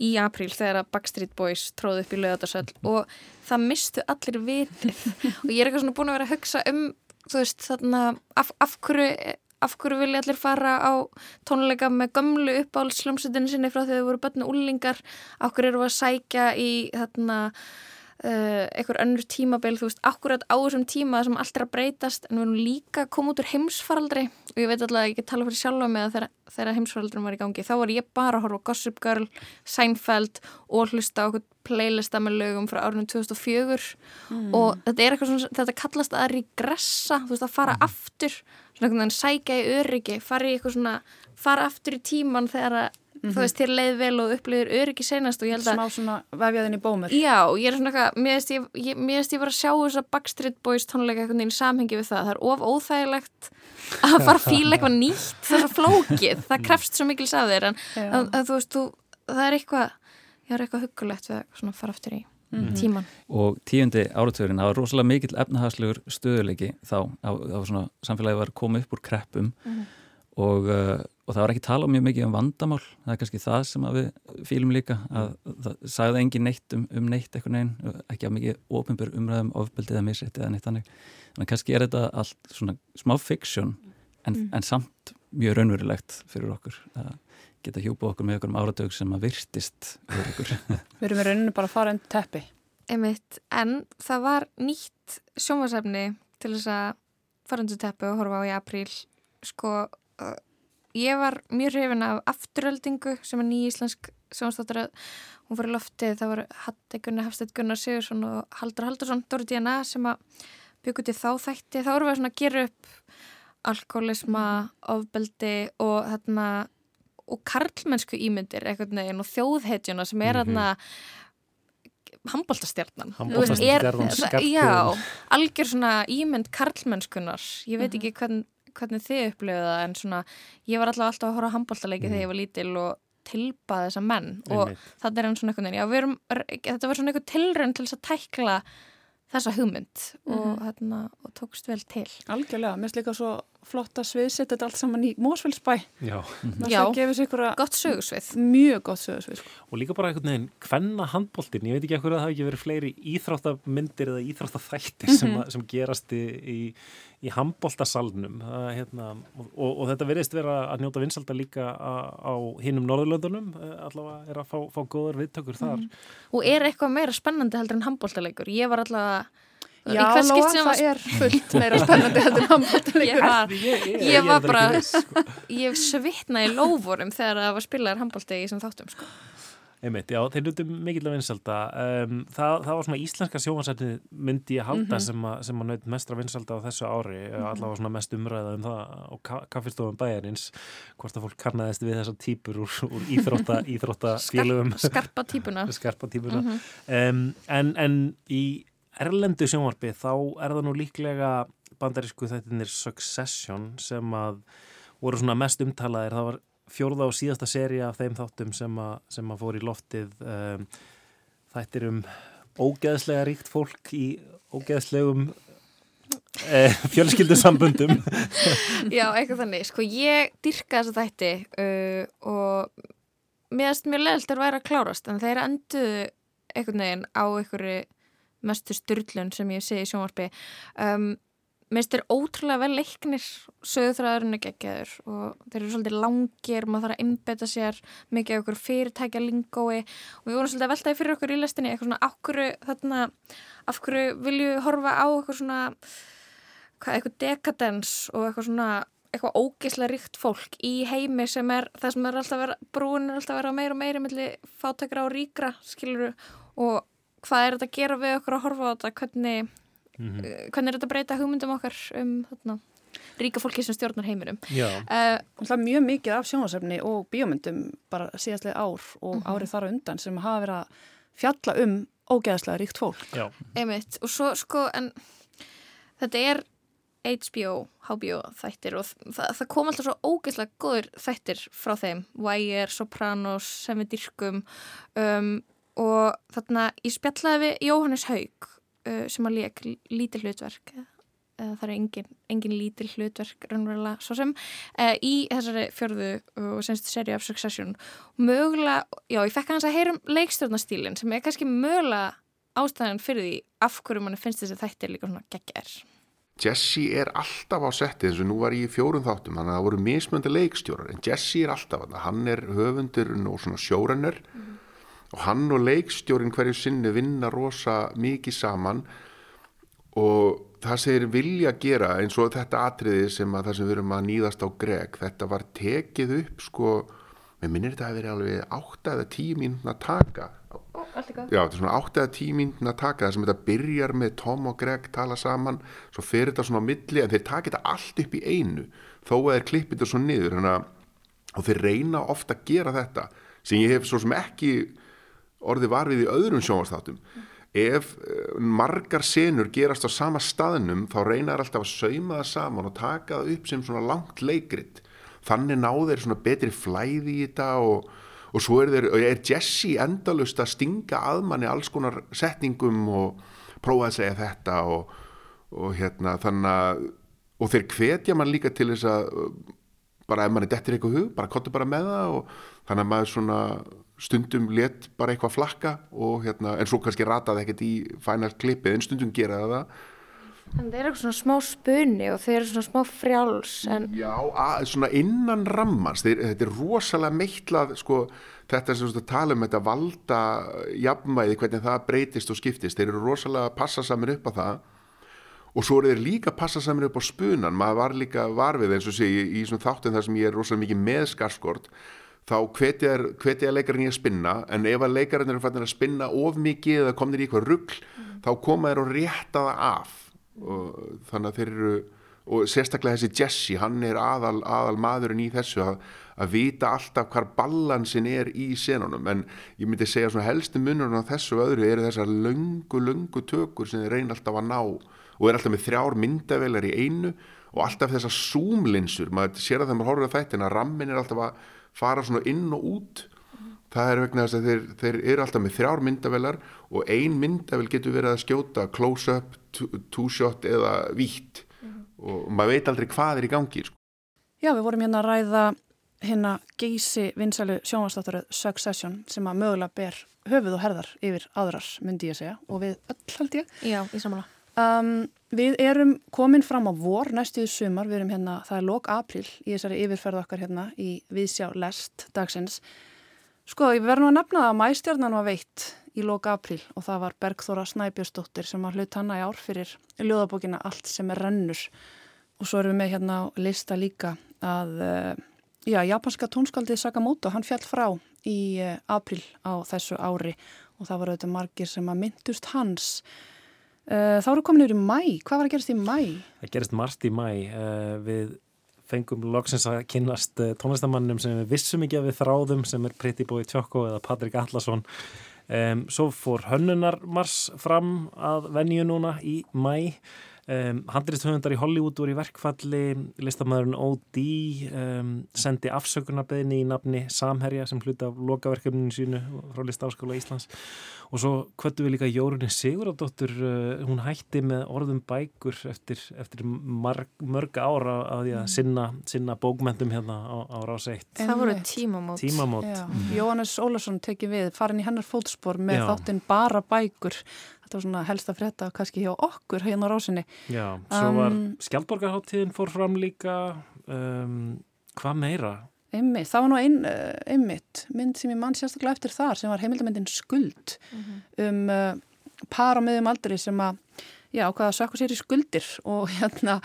í apríl þegar að Backstreet Boys tróði upp í lögadarsöll og það mistu allir vitið [laughs] og ég er eitthvað svona búin að vera að hugsa um þú veist þarna af, af hverju af hverju vilja allir fara á tónleika með gömlu uppáhaldsljómsveitinu sinni frá þegar þau voru börnu úlingar af hverju eru að sækja í þarna uh, einhver önnur tímabil, þú veist, akkurat á þessum tíma sem allt er að breytast en við erum líka koma út úr heimsfaraldri. Og ég veit alltaf að ég get tala fyrir sjálfa með þegar, þegar heimsfaraldrin var í gangi, þá var ég bara að horfa Gossip Girl, Seinfeld og hlusta okkur playlista með lögum frá árunum 2004 Mm. og þetta er eitthvað svona, þetta kallast að regressa, þú veist, að fara aftur svona einhvern veginn sækja í öryggi fara í eitthvað svona, fara aftur í tíman þegar að, þú veist, þér leið vel og upplifir öryggi senast og ég held að Smá svona vefjaðin í bómur. Já, ég er svona eitthvað, mér veist ég, ég, ég var að sjá þess að Backstreet Boys tónleika einhvern veginn í samhengi við það. Það er of óþægilegt að fara að fíla eitthvað nýtt, það er svo flókið, það krefst svo mikils af þér en að, að, þú veist, þú, það er eitthvað, ég er eitthvað huggulegt við að svona fara aftur í Mhm. tíman. Og tíundi áratugurinn, það var rosalega mikill efnahagslegur stöðuleiki þá, á, á svona og, uh, og það var ekki tala mjög mikið um vandamál, það er kannski það sem að við fýlum líka, að það sagði engin neitt um, um neitt eitthvað neginn, ekki að mikið ofinbjör umræðum, ofbeldið eða misrætti eða neitt þannig, þannig kannski er þetta allt svona smá fiksjón en, Mm. en samt mjög raunverulegt fyrir okkur að geta hjúpa okkur með okkur um áratug sem að virtist fyrir okkur. [laughs] [laughs] Við erum í rauninu bara að fara undir teppi. Einmitt, en það var nýtt sjónvarsefni til þess að fara undir teppu og horfa á í apríl. Sko, ég var mjög hrifin af afturöldingu sem er ný íslensk sjónstáttaröð. Hún fór í loftið, það var Hatti Gunnar, Hafstætt Gunnar Sigursson og Haldur Haldursson, Dóri DNA sem að byggu til þá þætti. Þá vorum við svona að gera upp alkoholisma, ofbeldi og þarna og karlmennsku ímyndir einhvern veginn og þjóðhetjuna sem er Mhm. þarna handbóltastjarnan Handboltastjarnan, Skarphéðinn. Já, algjör svona ímynd karlmennskunar ég veit Mhm. ekki hvern, hvernig þið upplifið það en svona, ég var alltaf alltaf að horfa á handbóltaleiki Mhm. þegar ég var lítil og tilba þessa menn og Einmitt. þetta er enn svona einhvern veginn, já, við erum, þetta var svona einhver tilraun til þess að tækla þessa hugmynd og, Mhm. hérna, og tókst vel til Algjörlega, mér finnst líka svo flotta sviðsett þetta allt saman í Mósfellsbæ Já. Já, gott sögursvið Mjög gott sögursvið sko. Og líka bara einhvern veginn hvenna handbóltin, ég veit ekki ekkur að það hafi ekki verið fleiri íþróttamyndir eða íþróttaþættir mm -hmm. sem, Mhm. sem gerast í, í, í handbóltasalnum hérna, og, og þetta verðist vera að njóta vinsalda líka á, á hinnum Norðurlöndunum allavega er að fá, fá góðar viðtökur þar mm. Og er eitthvað meira spennandi heldur en handbóltaleikur? Ég var allavega Já, Lóa, það er fullt meira spennandi heldur en handbóltaleikur Ég var, ég, ég, ég var bara [laughs] ég svitnaði lóforum þegar það var spilaðar handbóltegi þessum þáttum sko. Einmitt, já, þeir nutum mikill að vinsalda um, það, það var svona íslenska sjóhansætti myndi ég halda mm -hmm. sem, a, sem að naut mestra vinsalda á þessu ári mm -hmm. allavega svona mest umræða um það og ka kaffistofum bæjarins hvort að fólk karnaðist við þessar típur úr, úr íþrótta, [laughs] íþrótta félögum Skarp, Skarpa típuna [laughs] Skarpa típuna mm -hmm. um, en, en í erlendu sjónvarpi þá er það nú líklega bandarísku þættinir Succession sem að voru svona mest umtalaðir. Það var fjórða og síðasta séri af þeim þáttum sem að, sem að fór í loftið um, þættir um ógeðslega ríkt fólk í ógeðslegum eh, [laughs] fjölskyldusambundum [laughs] Já, eitthvað þannig. Sko ég dyrka þessa þætti uh, og mér finnst mjög leðilt að vera að klárast en þeir enduðu einhvern veginn á einhverju mestu styrlun sem ég segi í sjónvarpi. Um, finnst þeir ótrúlega vel leiknir sögþræðurinn er geggjaður og þeir eru svolítið langir, maður þarf að innbeta sér mikið af okkur fyrirtækja lingói og við vorum svolítið að veltaði fyrir okkur í lestinni eitthvað svona ákvöru þarna af hverju vilju horfa á eitthvað svona hvað, eitthvað dekadens og eitthvað svona eitthvað ógeðslega ríkt fólk í heimi sem er það sem er alltaf verið, brúin er alltaf vera meira og meira millir fátakra og ríkra skiluru og hvað er þetta að gera við okkur að horfa á þetta hvernig, mm -hmm. uh, hvernig er þetta að breyta hugmyndum okkar um þarna ríka fólki sem stjórnar heiminum uh, Það er mjög mikið af sjónasefni og bíómyndum bara síðastlega ár og uh -huh. árið þar á undan sem hafa verið að fjalla um ógeðslega ríkt fólk Já. Einmitt, og svo sko en þetta er HBO, HBO þættir og það, það kom alltaf svo ógeðslega góður þættir frá þeim Wire, Sopranos, sem við dyrkum um, og þarna ég spjallaði við Jóhannes Haug uh, sem að leik lítil hlutverk uh, það er engin, engin lítil hlutverk raunverulega svo sem uh, í þessari fjörðu og semstu seri af Succession. Mögulega, já ég fekk hans að heyrum leikstjórnastílin sem er kannski mögulega ástæðan fyrir því af hverju mann finnst þessi þættir líka svona geggjær Jesse er alltaf á setti eins og nú var ég í fjórum þáttum þannig að það voru mismöndi leikstjórar en Jesse er alltaf hann er höfundur og svona sjórenner mm. Og hann og leikstjórin hverju sinni vinna rosa mikið saman. Og það segir vilja gera eins og þetta atriði sem að það sem við erum að nýðast á Greg þetta var tekið upp sko með minnir þetta að vera alveg 8 eða 10 mínúna að taka já þetta er svona 8 eða 10 mínúna að taka það sem þetta byrjar með Tom og Greg tala saman svo fer þetta svona á milli en þeir taka þetta allt upp í einu þó að þeir klippið þetta svo niður. Hana, og þeir reyna ofta að gera þetta sem ég hef svo sem ekki orði var við í öðrum sjónvastáttum ef margar senur gerast á sama staðnum þá reynar alltaf að sauma það saman og taka það upp sem svona langt leikrit. Þannig ná þeir svona betri flæði í þetta og, og svo er, þeir, er Jesse endalust að stinga að manni alls konar setningum og prófa að segja þetta og, og hérna þannig að og þeir hvetja mann líka til þess að bara ef mann er dettir eitthvað hug bara kottu bara með það og þannig að maður svona stundum let bara eitthvað flakka og hérna en svo kannski rataði ekkert í final klippið en stundum geraði það. En þeir eru svona smá spunni og þeir eru svona smá frjáls en... Já, að, svona innan rammans þeir, þetta er rosalega meitlað sko, þetta sem þú tala um þetta valda jafnvæði, hvernig það breytist og skiptist, þeir eru rosalega að passa saman upp á það. Og svo eru þeir líka að passa saman upp á spunan maður var líka varfið eins og sé í, í þáttum þar sem ég er rosalega mikið með skarskort þá hvetja leikarinn í að spinna en ef að leikarinn eru fannir að spinna of mikið eða komnir í eitthvað ruggl mm. þá koma þeir og rétta það af og þannig að þeir eru og sérstaklega þessi Jesse, hann er aðal, aðal maðurinn í þessu að, að vita alltaf hvar balansin er í senunum, en ég myndi segja svona helstu munurinn á þessu öðru eru þessar löngu, löngu tökur sem þeir reyna alltaf að ná og er alltaf með þrjár myndavelar í einu og alltaf þessar zoomlinsur, maður sér að þegar maður horfður á þættin að rammin er alltaf að fara svona inn og út það er vegna þess að þeir, þeir eru alltaf með þrjár myndavelar og ein myndavel getur verið að skjóta close-up, two-shot eða vítt mm -hmm. og maður veit aldrei hvað er í gangi sko. Já, við vorum hérna að ræða hérna geysi vinsælu sjónvastáttaröð Succession sem að mögulega ber höfuð og herðar yfir aðrar, myndi ég segja og við öll held ég. Já, í samanlega. Um, við erum komin fram á vor næstuðu sumar, við erum hérna, það er lok april í þessari yfirferð okkar hérna í Viðsjá Lest dagsins. Sko, við verðum að nefna að mæstjarnan var veitt í lok april og það var Bergþóra Snæbjörnsdóttir sem var hlut hanna í ár fyrir ljóðabókina Allt sem er rennur. Og svo erum við með hérna á lista líka að uh, já, japanska tónskaldið Sakamoto, hann fjall frá í uh, april á þessu ári. Og það var auðvitað margir sem að myndust hans þá eru komin yfir í mæ, hvað var að gerast í mæ? Það gerist margt í mæ við fengum loksins að kynast tónlistamannum sem við vissum ekki að við þráðum sem er Pretty Boy Tjokko eða Patrik Allarsson um, svo fór Hönnunarmars fram að venju núna í mæ Um, handriðstöfundar í Hollywood voru í verkfalli listamæðurinn O.D. Um, sendi afsökunarbeðni í nafni Samherja sem hluti af lokaverkefninu sínu frá Listáskóla Íslands og svo kvöttu við líka Jórunni Sigurðardóttur uh, hún hætti með orðum bækur eftir, eftir marg, mörg ára að því að mm. sinna, sinna bókmentum hérna á, á rás 1 Það voru tímamót, tímamót. Mm. Jóhannes Ólarsson teki við farin í hennar fótspor með Já. þáttinn bara bækur þetta var svona helst að frétta kannski hjá okkur hérna á rásinni Já, svo var um, Skjaldborgarháttíðin fór fram líka um, hvað meira? Einmitt, það var nú ein, uh, einmitt mynd sem ég mann sérstaklega eftir þar sem var heimildamindin Skuld mm -hmm. um uh, par á miðjum aldri sem að já, hvað að sökka sér í skuldir og hérna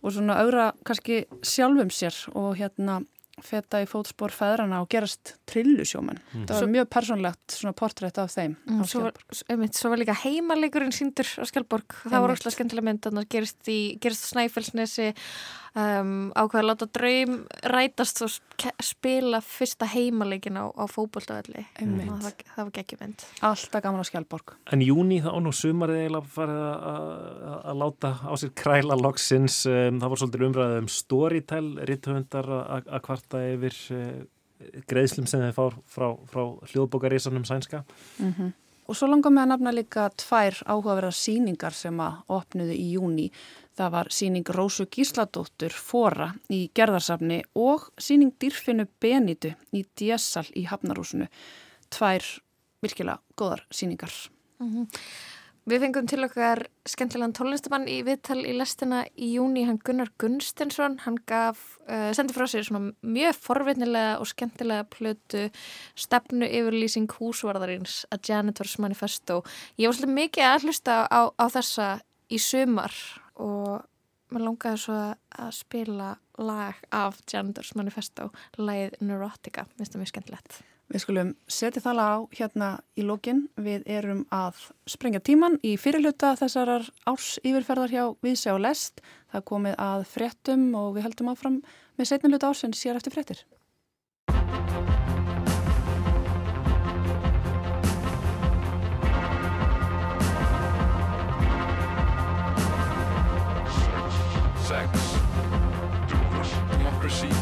og svona auðra kannski sjálfum sér og hérna feta í fótspór feðrana og gerast trillusjóman. Mm. Það var mjög persónlegt svona portrétt af þeim. Mm, svo, var, einmitt, svo var líka heimalegurinn síndur á Skjálborg. Það var ósláð skemmtilega mynd að það gerist í gerist Snæfellsnesi um, ákveða að láta draum rætast og spila fyrsta heimalegin á, á fókbóltavelli það, það var geggjumend Alltaf gaman á Skjálborg En júni þá nú sumarið eiginlega farið að láta á sér kræla loksins, um, það var svolítið umræðið um storytell, ritthöfundar að kvarta yfir uh, greiðslum sem þeir fár frá, frá hljóðbókarísanum sænska. Mm -hmm. Og svo langar með að nafna líka tvær áhugaverðar síningar sem að opnuðu í júni Það var síning Rósu Gísladóttur Fóra í gerðarsafni og síning Dýrfinu Benitu í Djessal í Hafnarúsinu. Tvær virkilega góðar síningar. Mm -hmm. Við fengum til okkar skemmtilegan tónlistamann í viðtal í lestina í júni, hann Gunnar Gunstensson. Hann gaf, uh, sendi frá sér svona mjög forvitnilega og skemmtilega plötu stefnu yfirlýsing húsvarðarins A Janitors Manifesto. Ég var svolítið mikið að hlusta á, á þessa í sumar og maður langaði svo að spila lag af Janitors Manifesto lagið Neurotica, minnst það mjög skemmtilegt. Við skulum setja það lag á hérna í lókin, við erum að sprengja tíman í fyrirluta þessarar árs yfirferðar hjá Vísjá Lest, það komið að frettum og við heldum áfram með setniluta árs en sér eftir frettir sex, democracy.